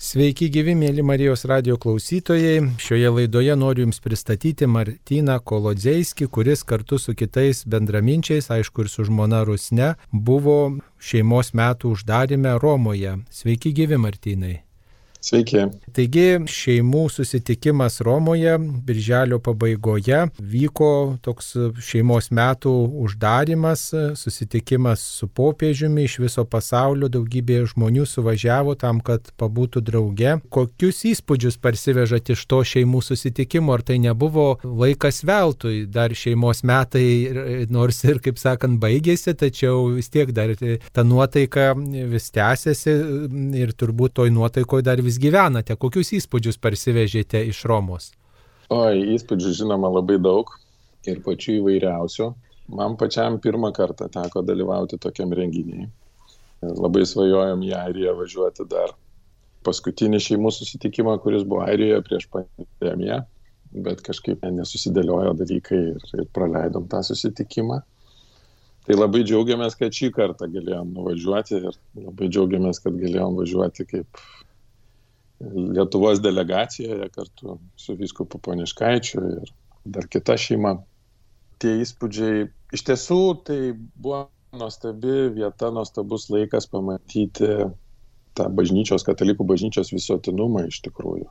Sveiki gyvi, mėly Marijos radio klausytojai. Šioje laidoje noriu Jums pristatyti Martyną Kolodzeiskį, kuris kartu su kitais bendraminčiais, aišku ir su žmona Rusne, buvo šeimos metų uždarime Romoje. Sveiki gyvi, Martynai. Sveiki. Taigi šeimų susitikimas Romoje birželio pabaigoje vyko toks šeimos metų uždarimas, susitikimas su popiežiumi iš viso pasaulio, daugybė žmonių suvažiavo tam, kad pabūtų drauge. Kokius įspūdžius parsivežat iš to šeimų susitikimo, ar tai nebuvo laikas veltui, dar šeimos metai, nors ir, kaip sakant, baigėsi, tačiau vis tiek dar ta nuotaika vis tęsiasi ir turbūt toj nuotaikoje dar vis vis gyvenate, kokius įspūdžius parsivežėte iš Romos? Oi, įspūdžių žinoma labai daug ir pačių įvairiausių. Man pačiam pirmą kartą teko dalyvauti tokiam renginiai. Labai svajojom į Airiją važiuoti dar paskutinį šeimų susitikimą, kuris buvo Airijoje prieš pandemiją, bet kažkaip nesusidėliojo dalykai ir, ir praleidom tą susitikimą. Tai labai džiaugiamės, kad šį kartą galėjom nuvažiuoti ir labai džiaugiamės, kad galėjom važiuoti kaip Lietuvos delegacijoje kartu su viskupu Poniškaičiu ir dar kita šeima. Tie įspūdžiai iš tiesų tai buvo nuostabi vieta, nuostabus laikas pamatyti tą bažnyčios, katalikų bažnyčios visuotinumą iš tikrųjų.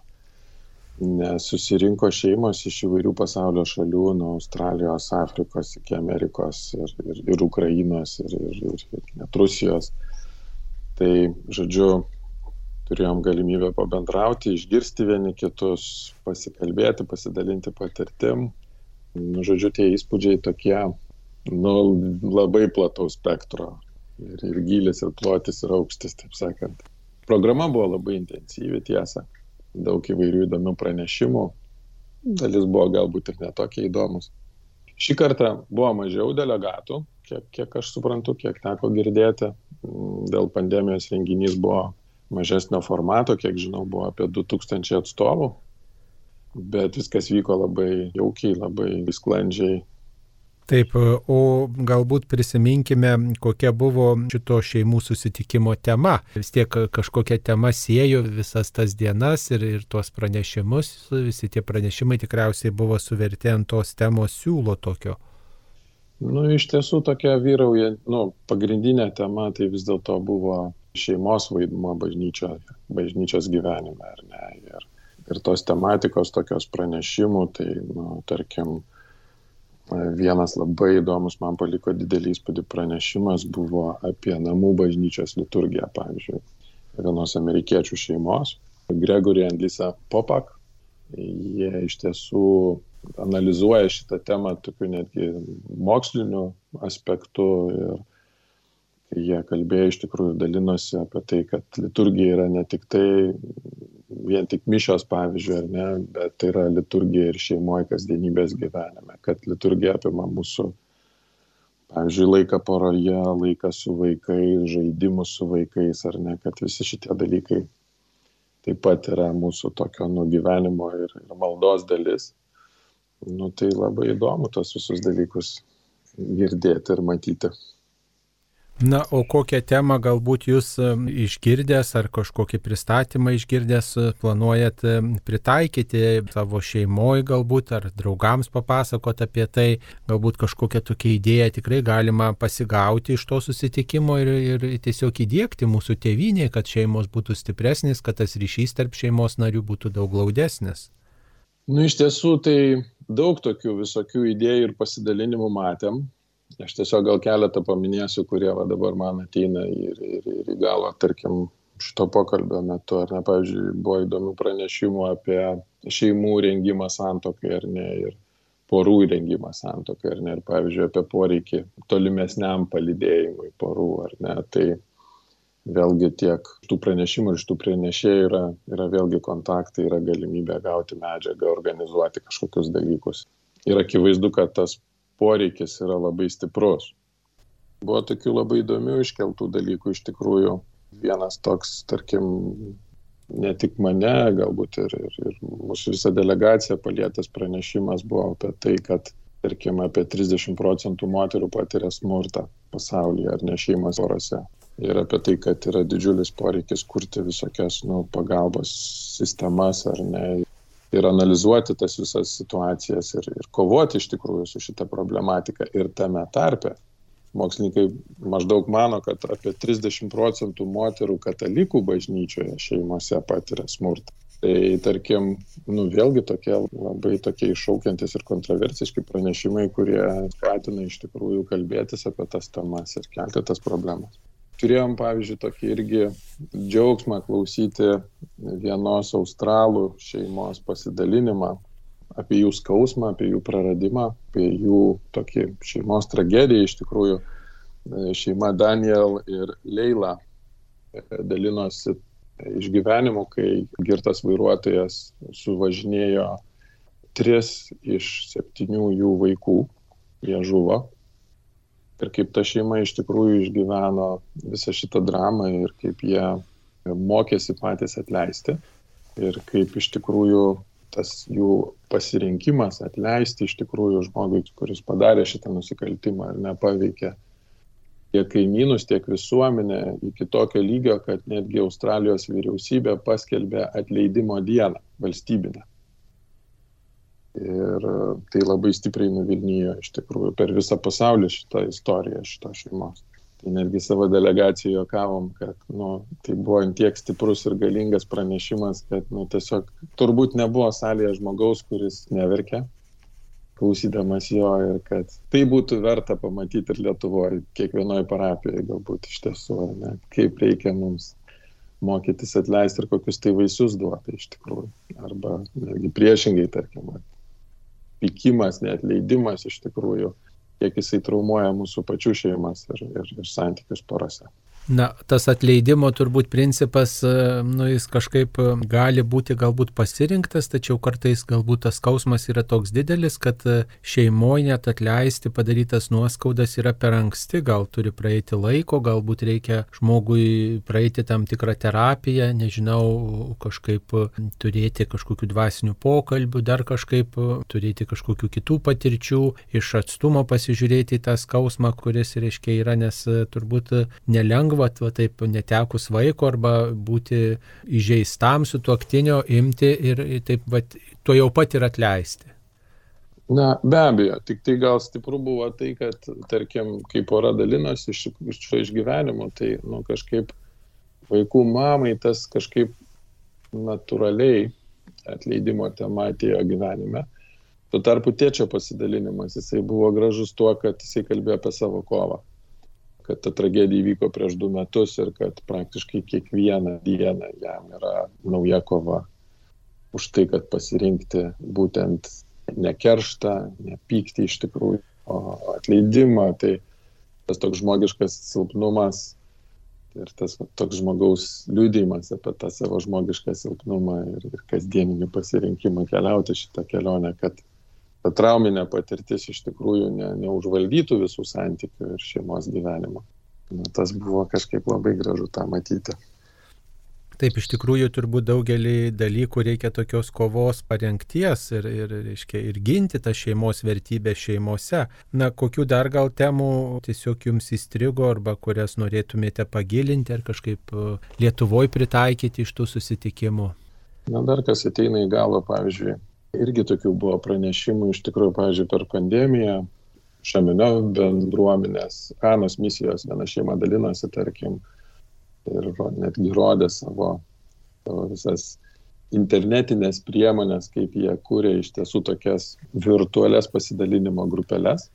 Nes susirinko šeimos iš įvairių pasaulio šalių, nuo Australijos, Afrikos iki Amerikos ir, ir, ir Ukrainos ir, ir, ir, ir net Rusijos. Tai, žodžiu, turėjom galimybę pabendrauti, išgirsti vieni kitus, pasikalbėti, pasidalinti patirtim. Nu, žodžiu, tie įspūdžiai tokie, nu, labai plataus spektro. Ir, ir gilis, ir plotis, ir aukštis, taip sakant. Programa buvo labai intensyvi, tiesa. Daug įvairių įdomių pranešimų. Dalis buvo galbūt ir netokie įdomus. Šį kartą buvo mažiau delegatų, kiek, kiek aš suprantu, kiek teko girdėti. Dėl pandemijos renginys buvo mažesnio formato, kiek žinau, buvo apie 2000 atstovų, bet viskas vyko labai jaukiai, labai sklandžiai. Taip, o galbūt prisiminkime, kokia buvo šito šeimų susitikimo tema. Vis tiek kažkokia tema siejo visas tas dienas ir, ir tuos pranešimus, visi tie pranešimai tikriausiai buvo suverti ant tos temos siūlo tokio. Nu, iš tiesų tokia vyrauja, nu, pagrindinė tema tai vis dėlto buvo šeimos vaidmuo bažnyčioje, bažnyčios gyvenime, ar ne. Ir, ir tos tematikos tokios pranešimų, tai, nu, tarkim, vienas labai įdomus man paliko didelį įspūdį pranešimas buvo apie namų bažnyčios liturgiją, pavyzdžiui, vienos amerikiečių šeimos, Gregory and Lisa Popak. Jie iš tiesų analizuoja šitą temą tokiu netgi moksliniu aspektu ir jie kalbėjo iš tikrųjų dalinosi apie tai, kad liturgija yra ne tik tai vien tik mišios pavyzdžiui, ar ne, bet tai yra liturgija ir šeimoje kasdienybės gyvenime, kad liturgija apima mūsų, pavyzdžiui, laiką poroje, laiką su vaikais, žaidimus su vaikais, ar ne, kad visi šitie dalykai taip pat yra mūsų tokio nugyvenimo ir, ir maldos dalis. Nu, tai labai įdomu tos visus dalykus girdėti ir matyti. Na, o kokią temą galbūt jūs e, išgirdęs ar kažkokį pristatymą išgirdęs e, planuojat e, pritaikyti savo šeimoje galbūt ar draugams papasakot apie tai, galbūt kažkokią tokią idėją tikrai galima pasigauti iš to susitikimo ir, ir tiesiog įdėkti mūsų tėvynėje, kad šeimos būtų stipresnis, kad tas ryšys tarp šeimos narių būtų daug glaudesnis. Nu, iš tiesų, tai daug tokių visokių idėjų ir pasidalinimų matėm Aš tiesiog gal keletą paminėsiu, kurie va dabar man ateina ir, ir, ir į galvą, tarkim, šito pokalbio metu, ar ne, pavyzdžiui, buvo įdomių pranešimų apie šeimų rengimą santokai, ar ne, ir porų rengimą santokai, ar ne, ir pavyzdžiui, apie poreikį tolimesniam palidėjimui porų, ar ne, tai vėlgi tiek tų pranešimų ir iš tų pranešėjų yra, yra vėlgi kontaktai, yra galimybė gauti medžiagą, organizuoti kažkokius dalykus. Ir akivaizdu, kad tas poreikis yra labai stiprus. Buvo tokių labai įdomių iškeltų dalykų iš tikrųjų. Vienas toks, tarkim, ne tik mane, galbūt ir, ir, ir mūsų visą delegaciją palėtęs pranešimas buvo apie tai, kad, tarkim, apie 30 procentų moterų patiria smurtą pasaulyje ar ne šeimos porose. ir apie tai, kad yra didžiulis poreikis kurti visokias nu, pagalbos sistemas ar ne. Ir analizuoti tas visas situacijas ir, ir kovoti iš tikrųjų su šitą problematiką. Ir tame tarpe mokslininkai maždaug mano, kad apie 30 procentų moterų katalikų bažnyčioje šeimose patiria smurtą. Tai tarkim, nu, vėlgi tokie labai tokie iššaukiantis ir kontroversiški pranešimai, kurie skatina iš tikrųjų kalbėtis apie tas temas ir kelti tas problemas. Turėjom, pavyzdžiui, tokį irgi džiaugsmą klausyti vienos australų šeimos pasidalinimą apie jų skausmą, apie jų praradimą, apie jų tokį šeimos tragediją iš tikrųjų. Šeima Daniel ir Leila dalinosi išgyvenimų, kai girtas vairuotojas suvažinėjo tris iš septynių jų vaikų, jie žuvo. Ir kaip ta šeima iš tikrųjų išgyveno visą šitą dramą ir kaip jie mokėsi patys atleisti. Ir kaip iš tikrųjų tas jų pasirinkimas atleisti iš tikrųjų žmogui, kuris padarė šitą nusikaltimą ir nepaveikė tiek kaimynus, tiek visuomenę iki tokio lygio, kad netgi Australijos vyriausybė paskelbė atleidimo dieną valstybinę. Ir tai labai stipriai nuvilnijo iš tikrųjų per visą pasaulį šitą istoriją šito šeimos. Tai netgi savo delegacijoje juokavom, kad nu, tai buvo tiek stiprus ir galingas pranešimas, kad nu, tiesiog turbūt nebuvo salėje žmogaus, kuris neverkė, klausydamas jo ir kad tai būtų verta pamatyti ir Lietuvoje, kiekvienoje parapijoje galbūt iš tiesų, ne, kaip reikia mums mokytis atleisti ir kokius tai vaisius duoda iš tikrųjų. Arba netgi priešingai, tarkim, pykimas, neatleidimas iš tikrųjų, kiek jisai traumuoja mūsų pačių šeimas ir, ir, ir santykius porose. Na, tas atleidimo turbūt principas, e, nu, jis kažkaip e, gali būti galbūt pasirinktas, tačiau kartais galbūt tas skausmas yra toks didelis, kad e, šeimoje net atleisti padarytas nuoskaudas yra per anksti, gal turi praeiti laiko, galbūt reikia žmogui praeiti tam tikrą terapiją, nežinau, kažkaip turėti kažkokių dvasinių pokalbių, dar kažkaip turėti kažkokių kitų patirčių, iš atstumo pasižiūrėti tą skausmą, kuris, reiškia, yra, nes turbūt nelengva va, va taip netekus vaiko arba būti įžeistam su tuoktinio, imti ir taip va, tuo jau pat ir atleisti. Na, be abejo, tik tai gal stipru buvo tai, kad, tarkim, kai pora dalinosi iš, iš šio išgyvenimo, tai, nu, kažkaip vaikų mamai tas kažkaip natūraliai atleidimo tema atėjo gyvenime. Tuo tarpu tėčio pasidalinimas, jisai buvo gražus tuo, kad jisai kalbėjo apie savo kovą kad ta tragedija įvyko prieš du metus ir kad praktiškai kiekvieną dieną jam yra nauja kova už tai, kad pasirinkti būtent ne kerštą, ne pyktį iš tikrųjų, o atleidimą. Tai tas toks žmogiškas silpnumas ir tas va, toks žmogaus liūdėjimas apie tą savo žmogišką silpnumą ir, ir kasdieninį pasirinkimą keliauti šitą kelionę, kad ta trauminė patirtis iš tikrųjų ne, neužvaldytų visų santykių ir šeimos gyvenimo. Na, tas buvo kažkaip labai gražu tą matyti. Taip, iš tikrųjų turbūt daugelį dalykų reikia tokios kovos parengties ir, ir, reiškia, ir ginti tą šeimos vertybę šeimose. Na, kokių dar gal temų tiesiog jums įstrigo arba kurias norėtumėte pagilinti ar kažkaip e, Lietuvoje pritaikyti iš tų susitikimų? Na, dar kas ateina į galvą, pavyzdžiui, Irgi tokių buvo pranešimų, iš tikrųjų, pavyzdžiui, per pandemiją šaminio bendruomenės, kanos misijos viena šeima dalinosi, tarkim, ir netgi rodė savo, savo visas internetinės priemonės, kaip jie kūrė iš tiesų tokias virtualias pasidalinimo grupelės.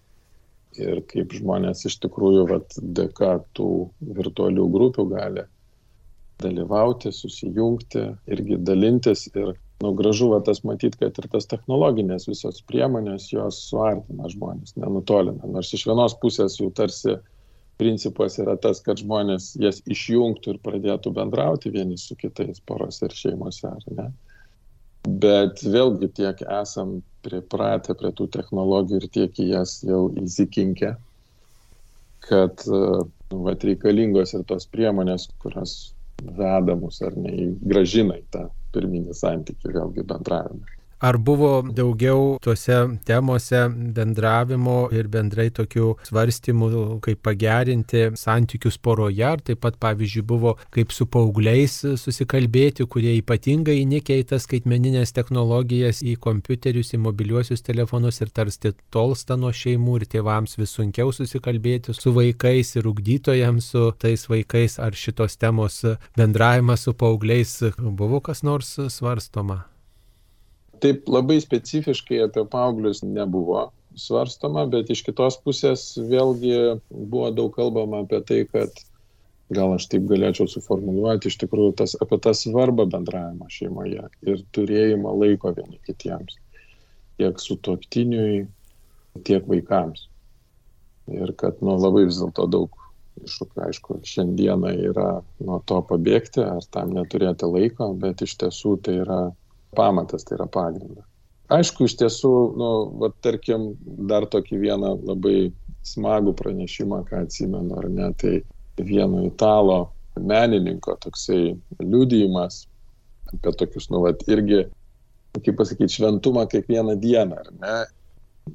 Ir kaip žmonės iš tikrųjų vat, dėka tų virtualių grupių gali dalyvauti, susijungti, irgi dalintis ir nu, gražu va, tas matyti, kad ir tas technologinės visos priemonės jos suartina žmonės, nenutolina. Nors iš vienos pusės jų tarsi principas yra tas, kad žmonės jas išjungtų ir pradėtų bendrauti vieni su kitais poros ir šeimose, ar ne? Bet vėlgi tiek esam pripratę prie tų technologijų ir tiek į jas jau įsikinkę, kad nu, vat, reikalingos ir tos priemonės, kurios veda mus ar ne, gražina į tą pirminį santykį vėlgi bendravimą. Ar buvo daugiau tuose temose bendravimo ir bendrai tokių svarstymų, kaip pagerinti santykius poroje, ar taip pat, pavyzdžiui, buvo kaip su paaugliais susikalbėti, kurie ypatingai įnikę į tas skaitmeninės technologijas, į kompiuterius, į mobiliuosius telefonus ir tarsi tolsta nuo šeimų ir tėvams vis sunkiau susikalbėti su vaikais ir ugdytojams su tais vaikais, ar šitos temos bendravimas su paaugliais buvo kas nors svarstoma? Taip labai specifiškai apie paauglius nebuvo svarstoma, bet iš kitos pusės vėlgi buvo daug kalbama apie tai, kad gal aš taip galėčiau suformuluoti iš tikrųjų tas, apie tą svarbą bendravimo šeimoje ir turėjimą laiko vieni kitiems, tiek su tuoktiniui, tiek vaikams. Ir kad nu, labai vis dėlto daug iššūkių, aišku, šiandieną yra nuo to pabėgti ar tam neturėti laiko, bet iš tiesų tai yra pamatas, tai yra pagrindas. Aišku, iš tiesų, nu, va, tarkim, dar tokį vieną labai smagų pranešimą, ką atsimenu, ar ne, tai vieno italo menininko toksai liudijimas apie tokius, nu, va, irgi, kaip pasakyti, šventumą kiekvieną dieną, ar ne.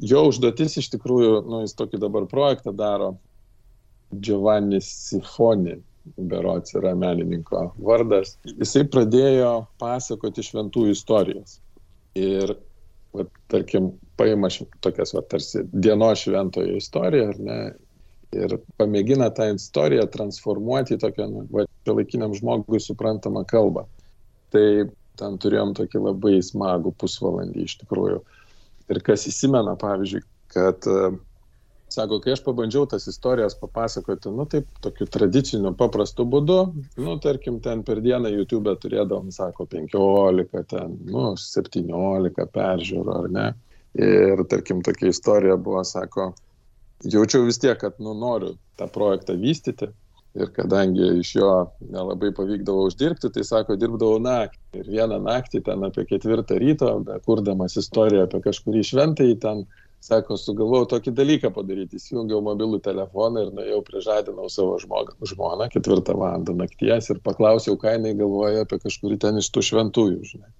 Jo užduotis iš tikrųjų, nu, jis tokį dabar projektą daro, Giovanni Sifoni, berots yra menininko vardas, jisai pradėjo pasakoti šventųjų istorijas. Ir, va, tarkim, paima tokias, va, tarsi dienos šventojo istoriją, ar ne, ir pamėgina tą istoriją transformuoti į tokią, nu, va, šiuolaikiniam žmogui suprantamą kalbą. Tai ten turėjom tokį labai smagų pusvalandį iš tikrųjų. Ir kas įsimena, pavyzdžiui, kad uh, Sako, kai aš pabandžiau tas istorijas papasakoti, nu taip, tokiu tradiciniu, paprastu būdu, nu tarkim, ten per dieną YouTube turėdavom, sako, 15, ten, nu, 17 peržiūrų, ar ne. Ir tarkim, tokia istorija buvo, sako, jaučiau vis tiek, kad, nu, noriu tą projektą vystyti. Ir kadangi iš jo nelabai pavykdavo uždirbti, tai sako, dirbdavau naktį. Ir vieną naktį ten apie ketvirtą ryto, kurdamas istoriją apie kažkurį šventąjį ten Sako, sugalvojau tokį dalyką padaryti. Įsijungiau mobilų telefoną ir nuėjau prižadinau savo žmogą, žmoną ketvirtą valandą nakties ir paklausiau, ką jinai galvoja apie kažkurį ten iš tų šventųjų. Žinai.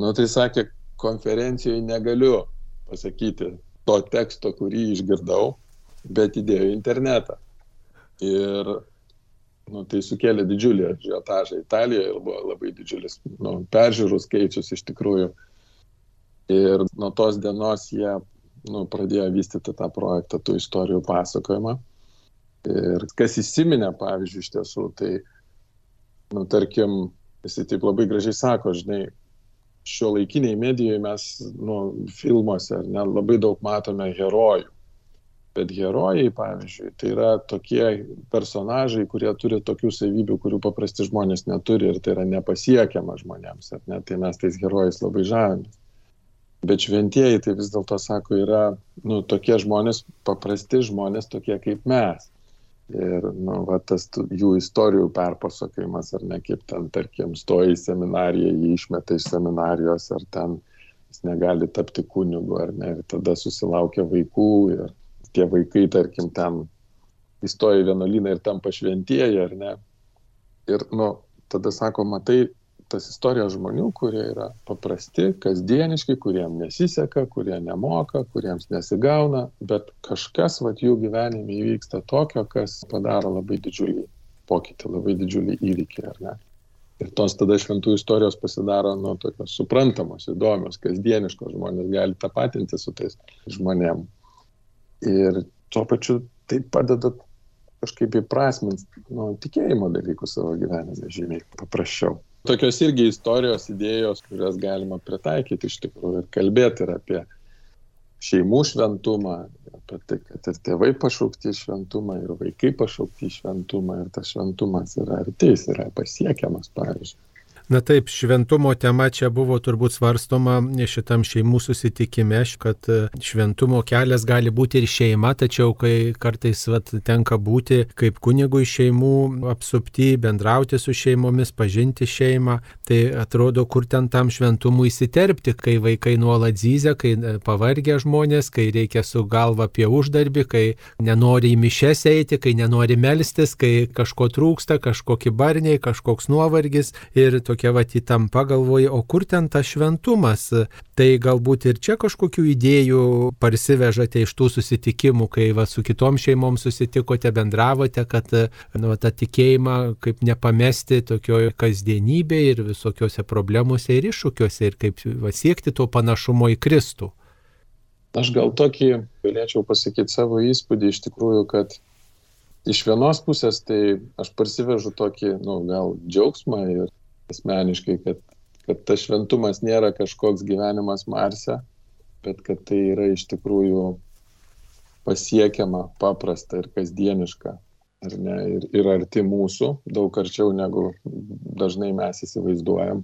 Nu tai sakė, konferencijoje negaliu pasakyti to teksto, kurį išgirdau, bet įdėjau internetą. Ir nu, tai sukėlė didžiulį žiotažą Italijoje ir buvo labai didžiulis nu, peržiūrų skaičius iš tikrųjų. Ir nuo tos dienos jie nu, pradėjo vystyti tą projektą, tų istorijų pasakojimą. Ir kas įsiminė, pavyzdžiui, iš tiesų, tai, nu, tarkim, jisai taip labai gražiai sako, žinai, šio laikiniai medijoje mes, nu, filmuose, ne, labai daug matome herojų. Bet herojai, pavyzdžiui, tai yra tokie personažai, kurie turi tokių savybių, kurių paprasti žmonės neturi ir tai yra nepasiekiama žmonėms. Ne? Tai mes tais herojais labai žavimės. Bet šventieji tai vis dėlto sako, yra nu, tokie žmonės, paprasti žmonės, tokie kaip mes. Ir nu, va, tas jų istorijų perpasakojimas, ar ne kaip ten, tarkim, stoja į seminariją, jį išmeta iš seminarijos, ar ten jis negali tapti kunigu, ar ne, ir tada susilaukia vaikų ir tie vaikai, tarkim, ten įstoja į vienuolyną ir tampa šventieji, ar ne. Ir, nu, tada sako, matai, tas istorijas žmonių, kurie yra paprasti, kasdieniški, kuriems nesiseka, kurie nemoka, kuriems nesigauna, bet kažkas vat, jų gyvenime įvyksta tokio, kas padaro labai didžiulį pokytį, labai didžiulį įvykį, ar ne? Ir tos tada šventų istorijos pasidaro, nu, tokios suprantamos, įdomios, kasdieniškos, žmonės gali tapatinti su tais žmonėm. Ir tuo pačiu tai padeda kažkaip įprasminti nu, tikėjimo dalykus savo gyvenime žymiai paprasčiau tokios irgi istorijos, idėjos, kurias galima pritaikyti iš tikrųjų ir kalbėti ir apie šeimų šventumą, apie tai, kad ir tėvai pašaukti šventumą, ir vaikai pašaukti šventumą, ir tas šventumas yra arteis, yra pasiekiamas, pavyzdžiui. Na taip, šventumo tema čia buvo turbūt svarstoma šitam šeimų susitikime, kad e, šventumo kelias gali būti ir šeima, tačiau kai kartais vat, tenka būti kaip kunigui šeimų apsupti, bendrauti su šeimomis, pažinti šeimą, tai atrodo, kur ten tam šventumui įsiterpti, kai vaikai nuolat zyzia, kai e, pavargę žmonės, kai reikia su galva apie uždarbį, kai nenori į mišes eiti, kai nenori melstis, kai kažko trūksta, kažkokie barniai, kažkoks nuovargis ir tokie tokia va įtampa galvoji, o kur ten tas šventumas? Tai galbūt ir čia kažkokių idėjų parsivežate iš tų susitikimų, kai va su kitom šeimom susitikote, bendravote, kad nu, tą tikėjimą kaip nepamesti tokioje kasdienybėje ir visokiose problemuose ir iššūkiuose ir kaip va, siekti to panašumo į Kristų. Aš gal tokį galėčiau pasakyti savo įspūdį iš tikrųjų, kad iš vienos pusės tai aš parsivežu tokį, nu, gal džiaugsmą ir asmeniškai, kad, kad tas šventumas nėra kažkoks gyvenimas Marse, bet kad tai yra iš tikrųjų pasiekiama, paprasta ir kasdieniška. Ir, ne, ir, ir arti mūsų, daug arčiau negu dažnai mes įsivaizduojam.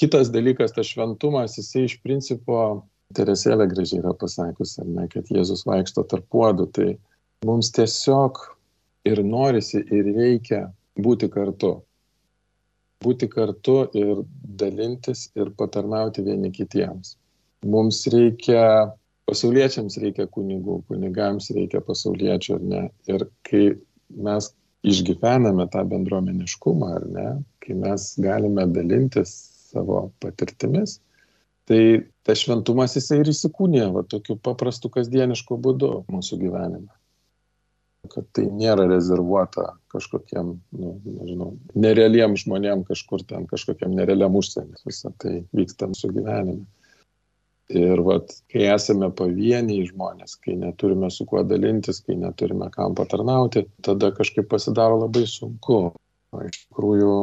Kitas dalykas, tas šventumas, jisai iš principo, Teresėlė gražiai yra pasakiusi, ne, kad Jėzus vaikšto tarp puodų, tai mums tiesiog ir norisi, ir reikia būti kartu. Būti kartu ir dalintis ir patarnauti vieni kitiems. Mums reikia, pasauliečiams reikia kunigų, kunigams reikia pasauliečių, ar ne? Ir kai mes išgyvename tą bendruomeniškumą, ar ne, kai mes galime dalintis savo patirtimis, tai tas šventumas jisai ir įsikūnė va tokiu paprastu kasdienišku būdu mūsų gyvenime kad tai nėra rezervuota kažkokiem, nu, nežinau, nerealiem žmonėm kažkur ten, kažkokiam nerealiam užsienį. Visą tai vyksta mūsų gyvenime. Ir vat, kai esame pavieniai žmonės, kai neturime su kuo dalintis, kai neturime kam patarnauti, tada kažkaip pasidaro labai sunku. Iš tikrųjų,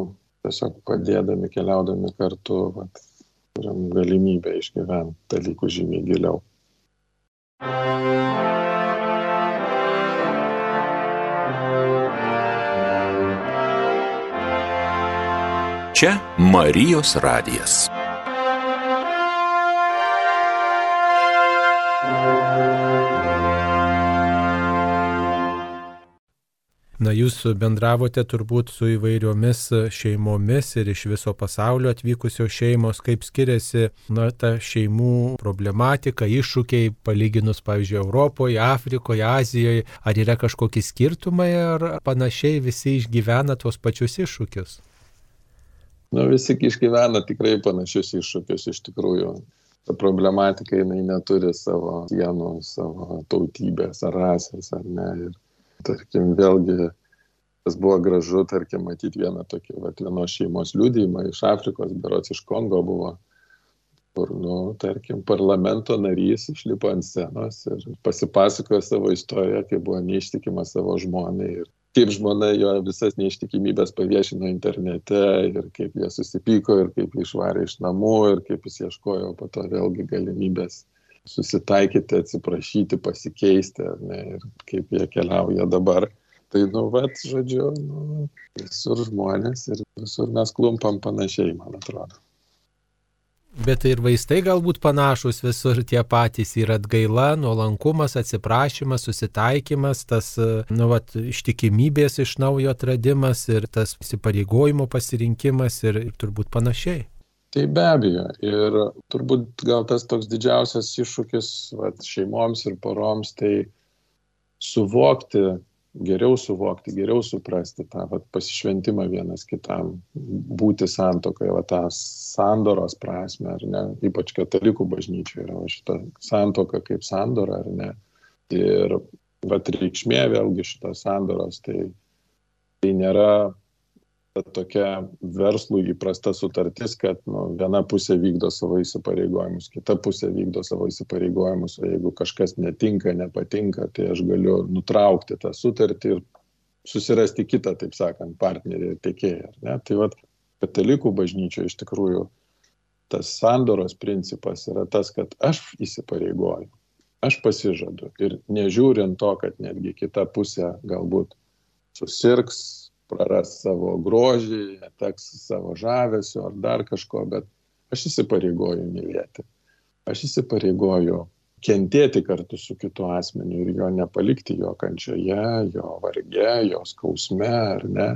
tiesiog padėdami, keliaudami kartu, vat, turim galimybę išgyventi dalykus žymiai giliau. Čia Marijos radijas. Na, jūs bendravote turbūt su įvairiomis šeimomis ir iš viso pasaulio atvykusios šeimos, kaip skiriasi, na, ta šeimų problematika, iššūkiai, palyginus, pavyzdžiui, Europoje, Afrikoje, Azijoje, ar yra kažkokie skirtumai, ar panašiai visi išgyvena tuos pačius iššūkius? Nu, visi išgyvena tikrai panašius iššūkius iš tikrųjų. Ta problematika jinai neturi savo sienų, savo tautybės ar rasės, ar ne. Ir, tarkim, vėlgi, tas buvo gražu, tarkim, matyti vieną tokį, va, vienos šeimos liūdėjimą iš Afrikos, berots iš Kongo buvo, kur, nu, tarkim, parlamento narys išlipo ant scenos ir pasipasakojo savo istoriją, kaip buvo neištikimas savo žmonai ir kaip žmona jo visas neištikimybės paviešino internete ir kaip jie susipyko ir kaip jį išvarė iš namų ir kaip jis ieškojo po to vėlgi galimybės susitaikyti, atsiprašyti, pasikeisti ne, ir kaip jie keliauja dabar. Tai, nu, vat, žodžiu, nu, visur žmonės ir visur mes klumpam panašiai, man atrodo. Bet ir vaistai galbūt panašus visur tie patys yra atgaila, nuolankumas, atsiprašymas, susitaikymas, tas, nu, vat, ištikimybės iš naujo atradimas ir tas įsipareigojimo pasirinkimas ir, ir turbūt panašiai. Tai be abejo. Ir turbūt gal tas toks didžiausias iššūkis vat, šeimoms ir poroms, tai suvokti, geriau suvokti, geriau suprasti tą vat, pasišventimą vienas kitam, būti santokoje, va, tą sandoros prasme, ar ne, ypač katalikų bažnyčioje yra šita santoka kaip sandora, ar ne. Ir vat, reikšmė vėlgi šitos sandoros, tai, tai nėra tokia verslų įprasta sutartis, kad nu, viena pusė vykdo savo įsipareigojimus, kita pusė vykdo savo įsipareigojimus, o jeigu kažkas netinka, nepatinka, tai aš galiu nutraukti tą sutartį ir susirasti kitą, taip sakant, partnerį ir tiekėją. Tai vad, katalikų bažnyčioje iš tikrųjų tas sandoros principas yra tas, kad aš įsipareigoju, aš pasižadu ir nežiūrint to, kad netgi kita pusė galbūt susirgs, praras savo grožį, neteks savo žavesio ar dar kažko, bet aš įsipareigoju mylėti. Aš įsipareigoju kentėti kartu su kitu asmeniu ir jo nepalikti jo kančioje, jo varge, jo skausme ar ne.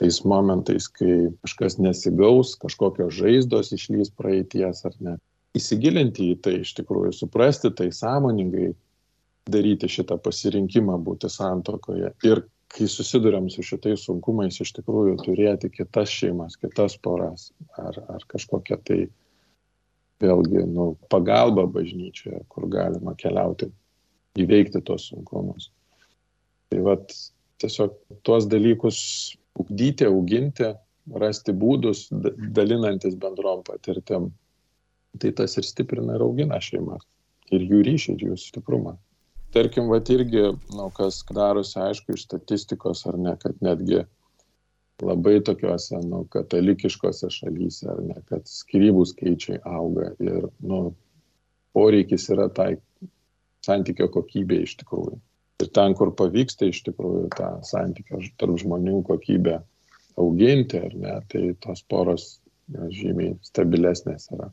Tais momentais, kai kažkas nesigaus, kažkokios žaizdos išlys praeities ar ne. Įsigilinti į tai iš tikrųjų, suprasti tai sąmoningai, daryti šitą pasirinkimą būti santokoje ir kai susidurėm su šitais sunkumais, iš tikrųjų turėti kitas šeimas, kitas poras ar, ar kažkokią tai vėlgi nu, pagalbą bažnyčioje, kur galima keliauti, įveikti tos sunkumus. Tai vad tiesiog tuos dalykus ugdyti, auginti, rasti būdus, dalinantis bendrom patirtim. Tai tas ir stiprina ir augina šeimas. Ir jų ryšį, ir jų stiprumą tarkim, va irgi, nu, kas darosi aišku iš statistikos ar ne, kad netgi labai tokiuose, nu, katalikiškose šalyse, ar ne, kad skirybų skaičiai auga ir, nu, poreikis yra tai santykio kokybė iš tikrųjų. Ir ten, kur pavyksta iš tikrųjų tą santykio tarp žmonių kokybę auginti, ar ne, tai tos poros žymiai stabilesnės yra.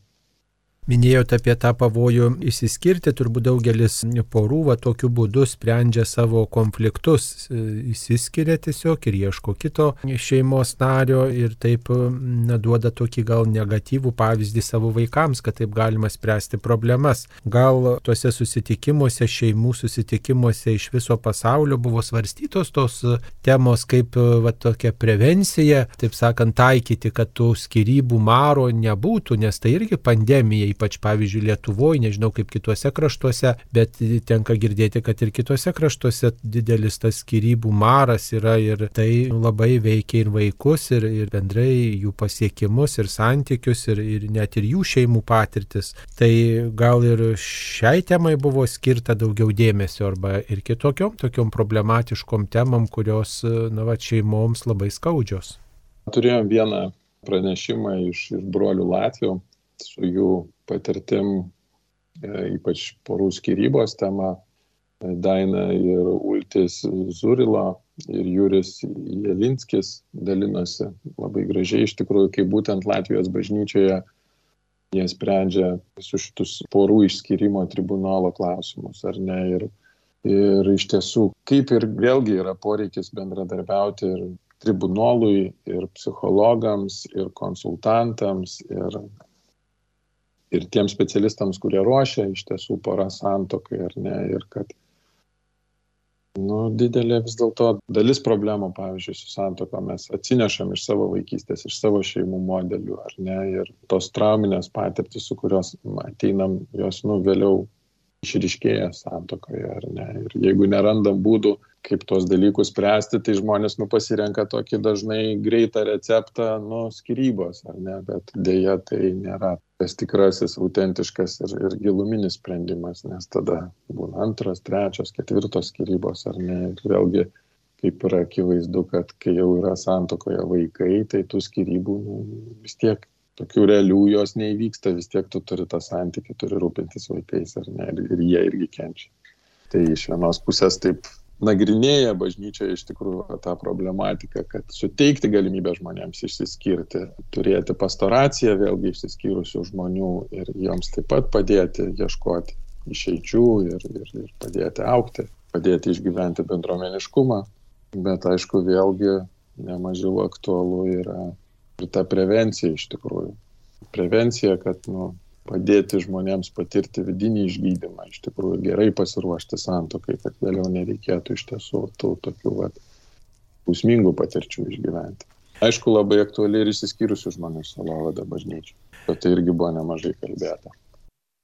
Minėjote apie tą pavojų įsiskirti, turbūt daugelis porų va tokiu būdu sprendžia savo konfliktus, įsiskiria tiesiog ir ieško kito šeimos nario ir taip neduoda tokį gal negatyvų pavyzdį savo vaikams, kad taip galima spręsti problemas. Gal tuose susitikimuose, šeimų susitikimuose iš viso pasaulio buvo svarstytos tos temos kaip va tokia prevencija, taip sakant, taikyti, kad tų skirybų maro nebūtų, nes tai irgi pandemija ypač pavyzdžiui Lietuvoje, nežinau kaip kituose kraštuose, bet tenka girdėti, kad ir kituose kraštuose didelis tas skirybų maras yra ir tai labai veikia ir vaikus, ir, ir bendrai jų pasiekimus, ir santykius, ir, ir net ir jų šeimų patirtis. Tai gal ir šiai temai buvo skirta daugiau dėmesio arba ir kitokiom tokiom problematiškom temam, kurios na, va, šeimoms labai skaudžios. Turėjom vieną pranešimą iš, iš brolių Latvijų su jų patirtim, e, ypač porų skirybos tema. E, Daina ir Ultis Zurilo ir Juris Jelinskis dalinosi labai gražiai iš tikrųjų, kaip būtent Latvijos bažnyčioje jie sprendžia visus šitus porų išskirimo tribunolo klausimus, ar ne. Ir, ir iš tiesų, kaip ir vėlgi yra poreikis bendradarbiauti ir tribunolui, ir psichologams, ir konsultantams, ir ir tiems specialistams, kurie ruošia iš tiesų porą santokai ar ne. Ir kad nu, didelė vis dėlto dalis problemų, pavyzdžiui, su santoka mes atsinešam iš savo vaikystės, iš savo šeimų modelių, ar ne, ir tos trauminės patirtis, su kurios ateinam, jos, nu, vėliau išriškėja santokoje, ar ne. Ir jeigu nerandam būdų, kaip tuos dalykus spręsti, tai žmonės, nu, pasirenka tokį dažnai greitą receptą, nu, skirybos, ar ne, bet dėja tai nėra tas tikrasis, autentiškas ir, ir giluminis sprendimas, nes tada būna antros, trečios, ketvirtos skirybos, ar ne. Ir vėlgi, kaip yra akivaizdu, kad kai jau yra santokoje vaikai, tai tų skirybų nu, vis tiek tokių realių jos neįvyksta, vis tiek tu turi tą santykį, turi rūpintis vaikais ar ne, ir, ir jie irgi kenčia. Tai iš vienos pusės taip nagrinėja bažnyčia iš tikrųjų tą problematiką, kad suteikti galimybę žmonėms išsiskirti, turėti pastoraciją vėlgi išsiskyrusių žmonių ir joms taip pat padėti ieškoti išeičių ir, ir, ir padėti aukti, padėti išgyventi bendruomeniškumą. Bet aišku, vėlgi nemažiau aktualu yra ir ta prevencija iš tikrųjų. Prevencija, kad nu, padėti žmonėms patirti vidinį išgydymą, iš tikrųjų gerai pasiruošti santokai, kad vėliau nereikėtų iš tiesų tų tokių vat, pusmingų patirčių išgyventi. Aišku, labai aktuali ir įsiskyrusių žmonių salovada bažnyčia. Apie tai irgi buvo nemažai kalbėta.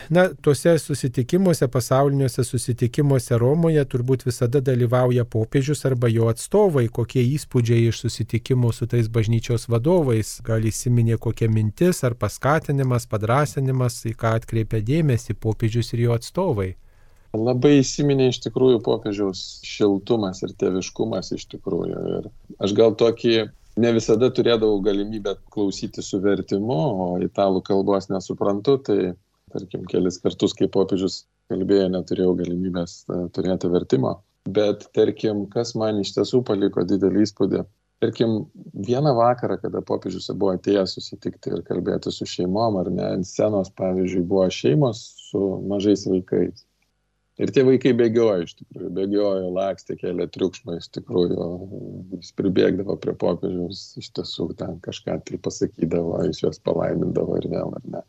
Na, tuose susitikimuose, pasauliniuose susitikimuose Romoje turbūt visada dalyvauja popiežius arba jo atstovai, kokie įspūdžiai iš susitikimų su tais bažnyčios vadovais, gal įsiminė kokia mintis ar paskatinimas, padrasinimas, į ką atkreipia dėmesį popiežius ir jo atstovai. Labai įsiminė iš tikrųjų popiežiaus šiltumas ir tėviškumas iš tikrųjų. Ir aš gal tokį ne visada turėdavau galimybę klausyti su vertimu, o italų kalbos nesuprantu, tai tarkim, kelis kartus, kai popiežius kalbėjo, neturėjau galimybės e, turėti vertimo. Bet, tarkim, kas man iš tiesų paliko didelį įspūdį. Tarkim, vieną vakarą, kada popiežius buvo atėjęs susitikti ir kalbėti su šeimom, ar ne, ant scenos, pavyzdžiui, buvo šeimos su mažais vaikais. Ir tie vaikai bėgiojo, iš tikrųjų, bėgiojo, lakstė, kėlė triukšmą, iš tikrųjų, jis pribėgdavo prie popiežiaus, iš tiesų ten kažką tai pasakydavo, iš juos palaimindavo ir vėl, ar ne.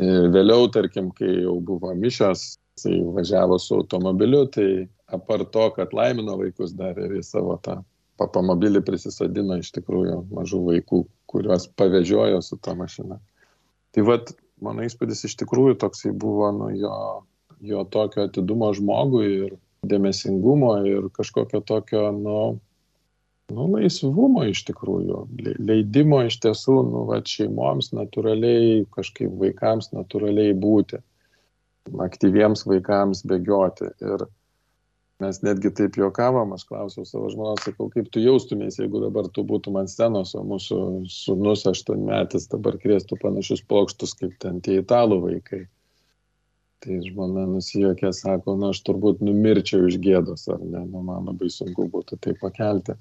Vėliau, tarkim, kai jau buvo mišos, jisai važiavo su automobiliu, tai apart to, kad laimino vaikus dar ir į savo tą papamobilį prisisodino iš tikrųjų mažų vaikų, kuriuos pavežiojo su ta mašina. Tai vad, mano įspūdis iš tikrųjų toksai buvo nu, jo, jo tokio atidumo žmogui ir dėmesingumo ir kažkokio tokio, nu, nu, laisvumo iš tikrųjų, leidimo iš tiesų, nu, va, šeimoms natūraliai, kažkaip vaikams natūraliai būti, aktyviems vaikams bėgioti. Ir mes netgi taip juokavom, aš klausiau savo žmonos, sakau, kaip tu jaustumės, jeigu dabar tu būtum ant scenos, o mūsų sunus aštuonmetis dabar krėstų panašius plokštus kaip ten tie italų vaikai. Tai žmona nusijokė, sako, na, aš turbūt numirčiau iš gėdos, ar ne, nu, man labai sunku būtų tai pakelti.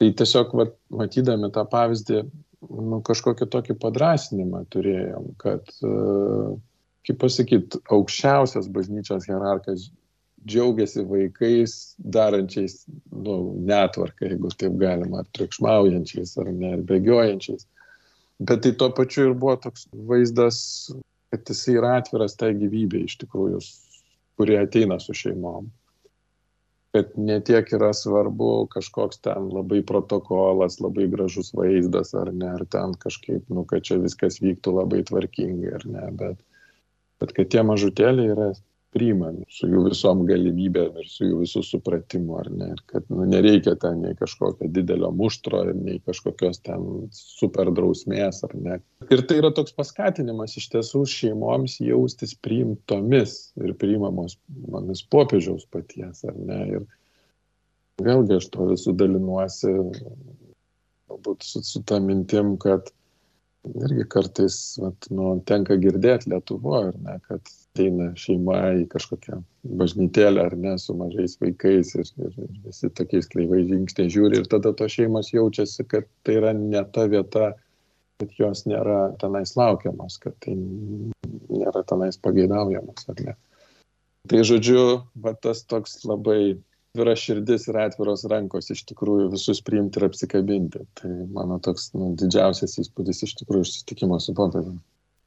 Tai tiesiog, va, matydami tą pavyzdį, nu, kažkokį tokį padrasinimą turėjom, kad, uh, kaip pasakyti, aukščiausias bažnyčios hierarkas džiaugiasi vaikais darančiais nu, netvarką, jeigu taip galima, ar triukšmaujančiais, ar ne, ar bėgiojančiais. Bet tai tuo pačiu ir buvo toks vaizdas kad jisai yra atviras tai gyvybė iš tikrųjų, kurie ateina su šeimom. Kad netiek yra svarbu kažkoks ten labai protokolas, labai gražus vaizdas ar ne, ar ten kažkaip, nu, kad čia viskas vyktų labai tvarkingai ar ne, bet, bet kad tie mažutėliai yra priimami su jų visom galimybėm ir su jų visų supratimu, ar ne, ir kad nu, nereikia ten nei kažkokio didelio muštro, nei kažkokios ten super drausmės, ar ne. Ir tai yra toks paskatinimas iš tiesų šeimoms jaustis priimtomis ir priimamos manis popiežiaus paties, ar ne. Ir vėlgi aš to visų dalinuosi, galbūt su, su tą mintim, kad irgi kartais vat, nu, tenka girdėti Lietuvoje, ar ne, kad ateina šeima į kažkokią bažnytėlę ar ne su mažais vaikais ir, ir, ir visi tokiais kleivai žingsniai žiūri ir tada tos šeimos jaučiasi, kad tai yra ne ta vieta, kad jos nėra tenais laukiamos, kad tai nėra tenais pageidaujamos ar ne. Tai žodžiu, va, tas toks labai atvira širdis ir atviros rankos iš tikrųjų visus priimti ir apsikabinti. Tai mano toks nu, didžiausias įspūdis iš tikrųjų iš susitikimo su popiežiumi.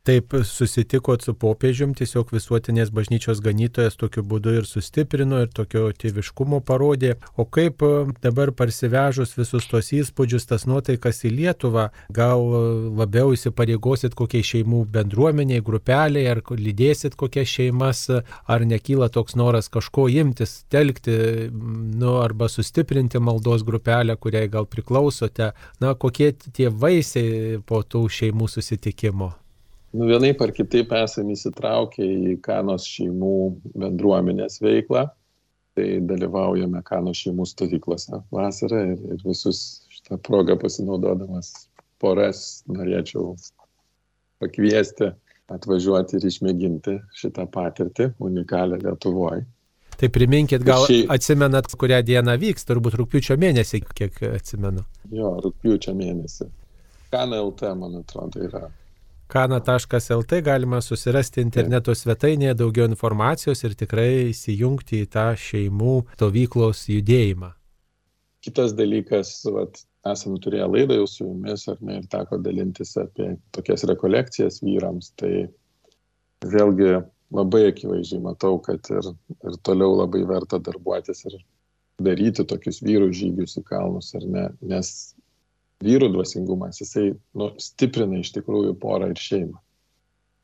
Taip susitikot su popiežium, tiesiog visuotinės bažnyčios ganytojas tokiu būdu ir sustiprino ir tokio tėviškumo parodė. O kaip e, dabar parsivežus visus tos įspūdžius, tas nuotaikas į Lietuvą, gal labiau įsipareigosit kokiai šeimų bendruomeniai, grupeliai, ar lydėsit kokias šeimas, ar nekyla toks noras kažko imtis, telkti, nu, arba sustiprinti maldos grupelę, kuriai gal priklausote. Na, kokie tie vaisiai po tų šeimų susitikimo? Nu, vienai par kitaip esame įsitraukę į Kanos šeimų bendruomenės veiklą. Tai dalyvaujame Kanos šeimų stovyklose vasarą ir, ir visus šitą progą pasinaudodamas poras norėčiau pakviesti atvažiuoti ir išmėginti šitą patirtį unikalią Lietuvoje. Tai priminkit, gal šį... atsimenat, kurią dieną vyks, turbūt rūpiučio mėnesį, kiek atsimenu. Jo, rūpiučio mėnesį. KNLT, man atrodo, yra kana.lt galima susirasti interneto svetainėje daugiau informacijos ir tikrai įsijungti į tą šeimų stovyklos judėjimą. Kitas dalykas, vat, esam turėję laidą jau su jumis, ar ne, ir teko dalintis apie tokias rekolekcijas vyrams, tai vėlgi labai akivaizdžiai matau, kad ir, ir toliau labai verta darbuotis ir daryti tokius vyrų žygius į kalnus, ar ne, nes vyrų dvasingumas, jisai nu, stiprina iš tikrųjų porą ir šeimą.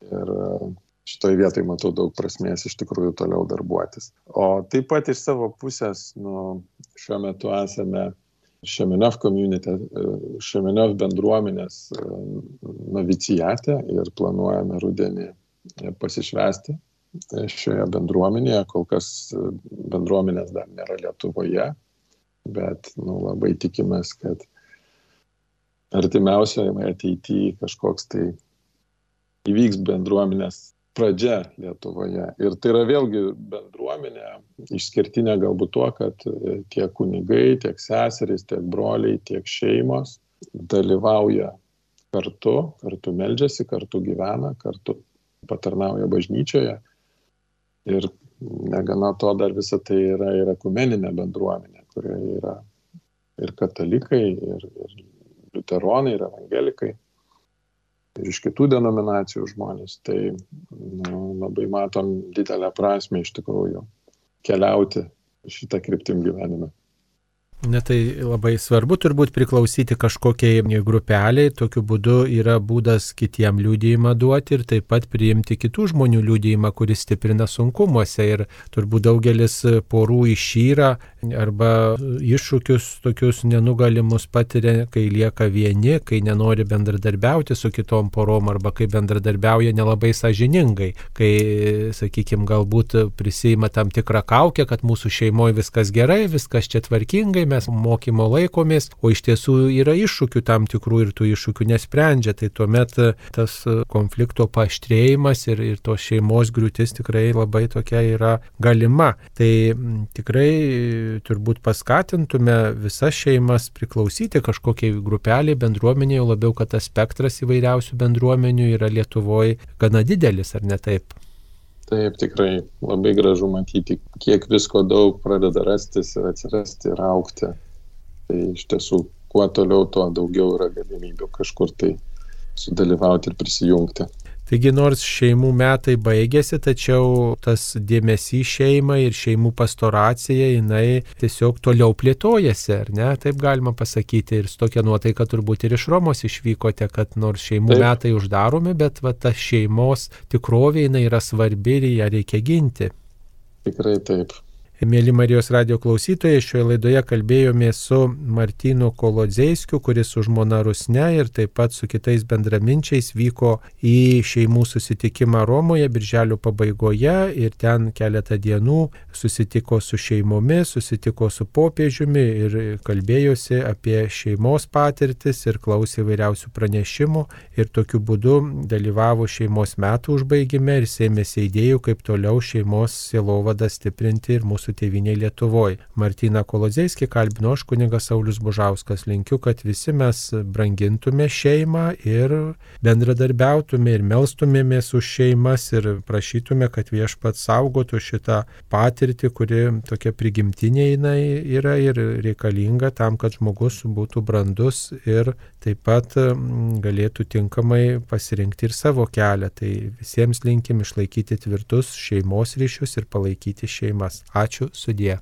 Ir e, šitoje vietoje matau daug prasmės iš tikrųjų toliau darbuotis. O taip pat iš savo pusės, nu, šiuo metu esame Šemenov community, e, Šemenov bendruomenės e, novicijate ir planuojame rudenį pasišvesti šioje bendruomenėje. Kol kas bendruomenės dar nėra Lietuvoje, bet nu, labai tikimės, kad artimiausioje ateityje kažkoks tai įvyks bendruomenės pradžia Lietuvoje. Ir tai yra vėlgi bendruomenė išskirtinė galbūt tuo, kad e, tiek kunigai, tiek seserys, tiek broliai, tiek šeimos dalyvauja kartu, kartu meldžiasi, kartu gyvena, kartu patarnauja bažnyčioje. Ir negana to dar visą tai yra ir ekumeninė bendruomenė, kurioje yra ir katalikai, ir, ir liuteronai ir evangelikai ir iš kitų denominacijų žmonės. Tai nu, labai matom didelę prasme iš tikrųjų keliauti šitą kryptim gyvenime. Na tai labai svarbu turbūt priklausyti kažkokiai grupeliai, tokiu būdu yra būdas kitiem liūdėjimą duoti ir taip pat priimti kitų žmonių liūdėjimą, kuris stiprina sunkumuose ir turbūt daugelis porų išyra arba iššūkius tokius nenugalimus patiria, kai lieka vieni, kai nenori bendradarbiauti su kitom porom arba kai bendradarbiauja nelabai sažiningai, kai, sakykime, galbūt prisima tam tikrą kaukę, kad mūsų šeimoje viskas gerai, viskas čia tvarkingai, mes mokymo laikomės, o iš tiesų yra iššūkių tam tikrų ir tų iššūkių nesprendžia. Tai tuomet tas konflikto paštrėjimas ir, ir tos šeimos griūtis tikrai labai tokia yra galima. Tai tikrai turbūt paskatintume visas šeimas priklausyti kažkokiai grupeliai, bendruomeniai, labiau, kad tas spektras įvairiausių bendruomenių yra Lietuvoje gana didelis, ar ne taip? Taip, tikrai labai gražu matyti, kiek visko daug pradeda rastis ir atsirasti ir aukti. Tai iš tiesų, kuo toliau, tuo daugiau yra galimybių kažkur tai sudalyvauti ir prisijungti. Taigi nors šeimų metai baigėsi, tačiau tas dėmesys šeimai ir šeimų pastoracija, jinai tiesiog toliau plėtojasi, ar ne? Taip galima pasakyti. Ir su tokia nuotaika turbūt ir iš Romos išvykote, kad nors šeimų Taip. metai uždaromi, bet va, ta šeimos tikrovė jinai yra svarbi ir ją reikia ginti. Tikrai taip. Mėly Marijos radio klausytojai, šioje laidoje kalbėjome su Martinu Kolodzeiskiu, kuris su žmona Rusne ir taip pat su kitais bendraminčiais vyko į šeimų susitikimą Romoje birželio pabaigoje ir ten keletą dienų susitiko su šeimomis, susitiko su popiežiumi ir kalbėjosi apie šeimos patirtis ir klausė įvairiausių pranešimų ir tokiu būdu dalyvavo šeimos metų užbaigime ir sėmėsi idėjų, kaip toliau šeimos silovadą stiprinti ir mūsų mūsų tėviniai Lietuvoje. Martina Kolozeiskį kalbino aš kunigas Saulis Bužauskas. Linkiu, kad visi mes brangintume šeimą ir bendradarbiautume ir melstumėmės už šeimas ir prašytume, kad viešpats saugotų šitą patirtį, kuri tokia prigimtinė jinai yra ir reikalinga tam, kad žmogus būtų brandus ir taip pat galėtų tinkamai pasirinkti ir savo kelią. Tai visiems linkim išlaikyti tvirtus šeimos ryšius ir palaikyti šeimas. Ačiū sudie.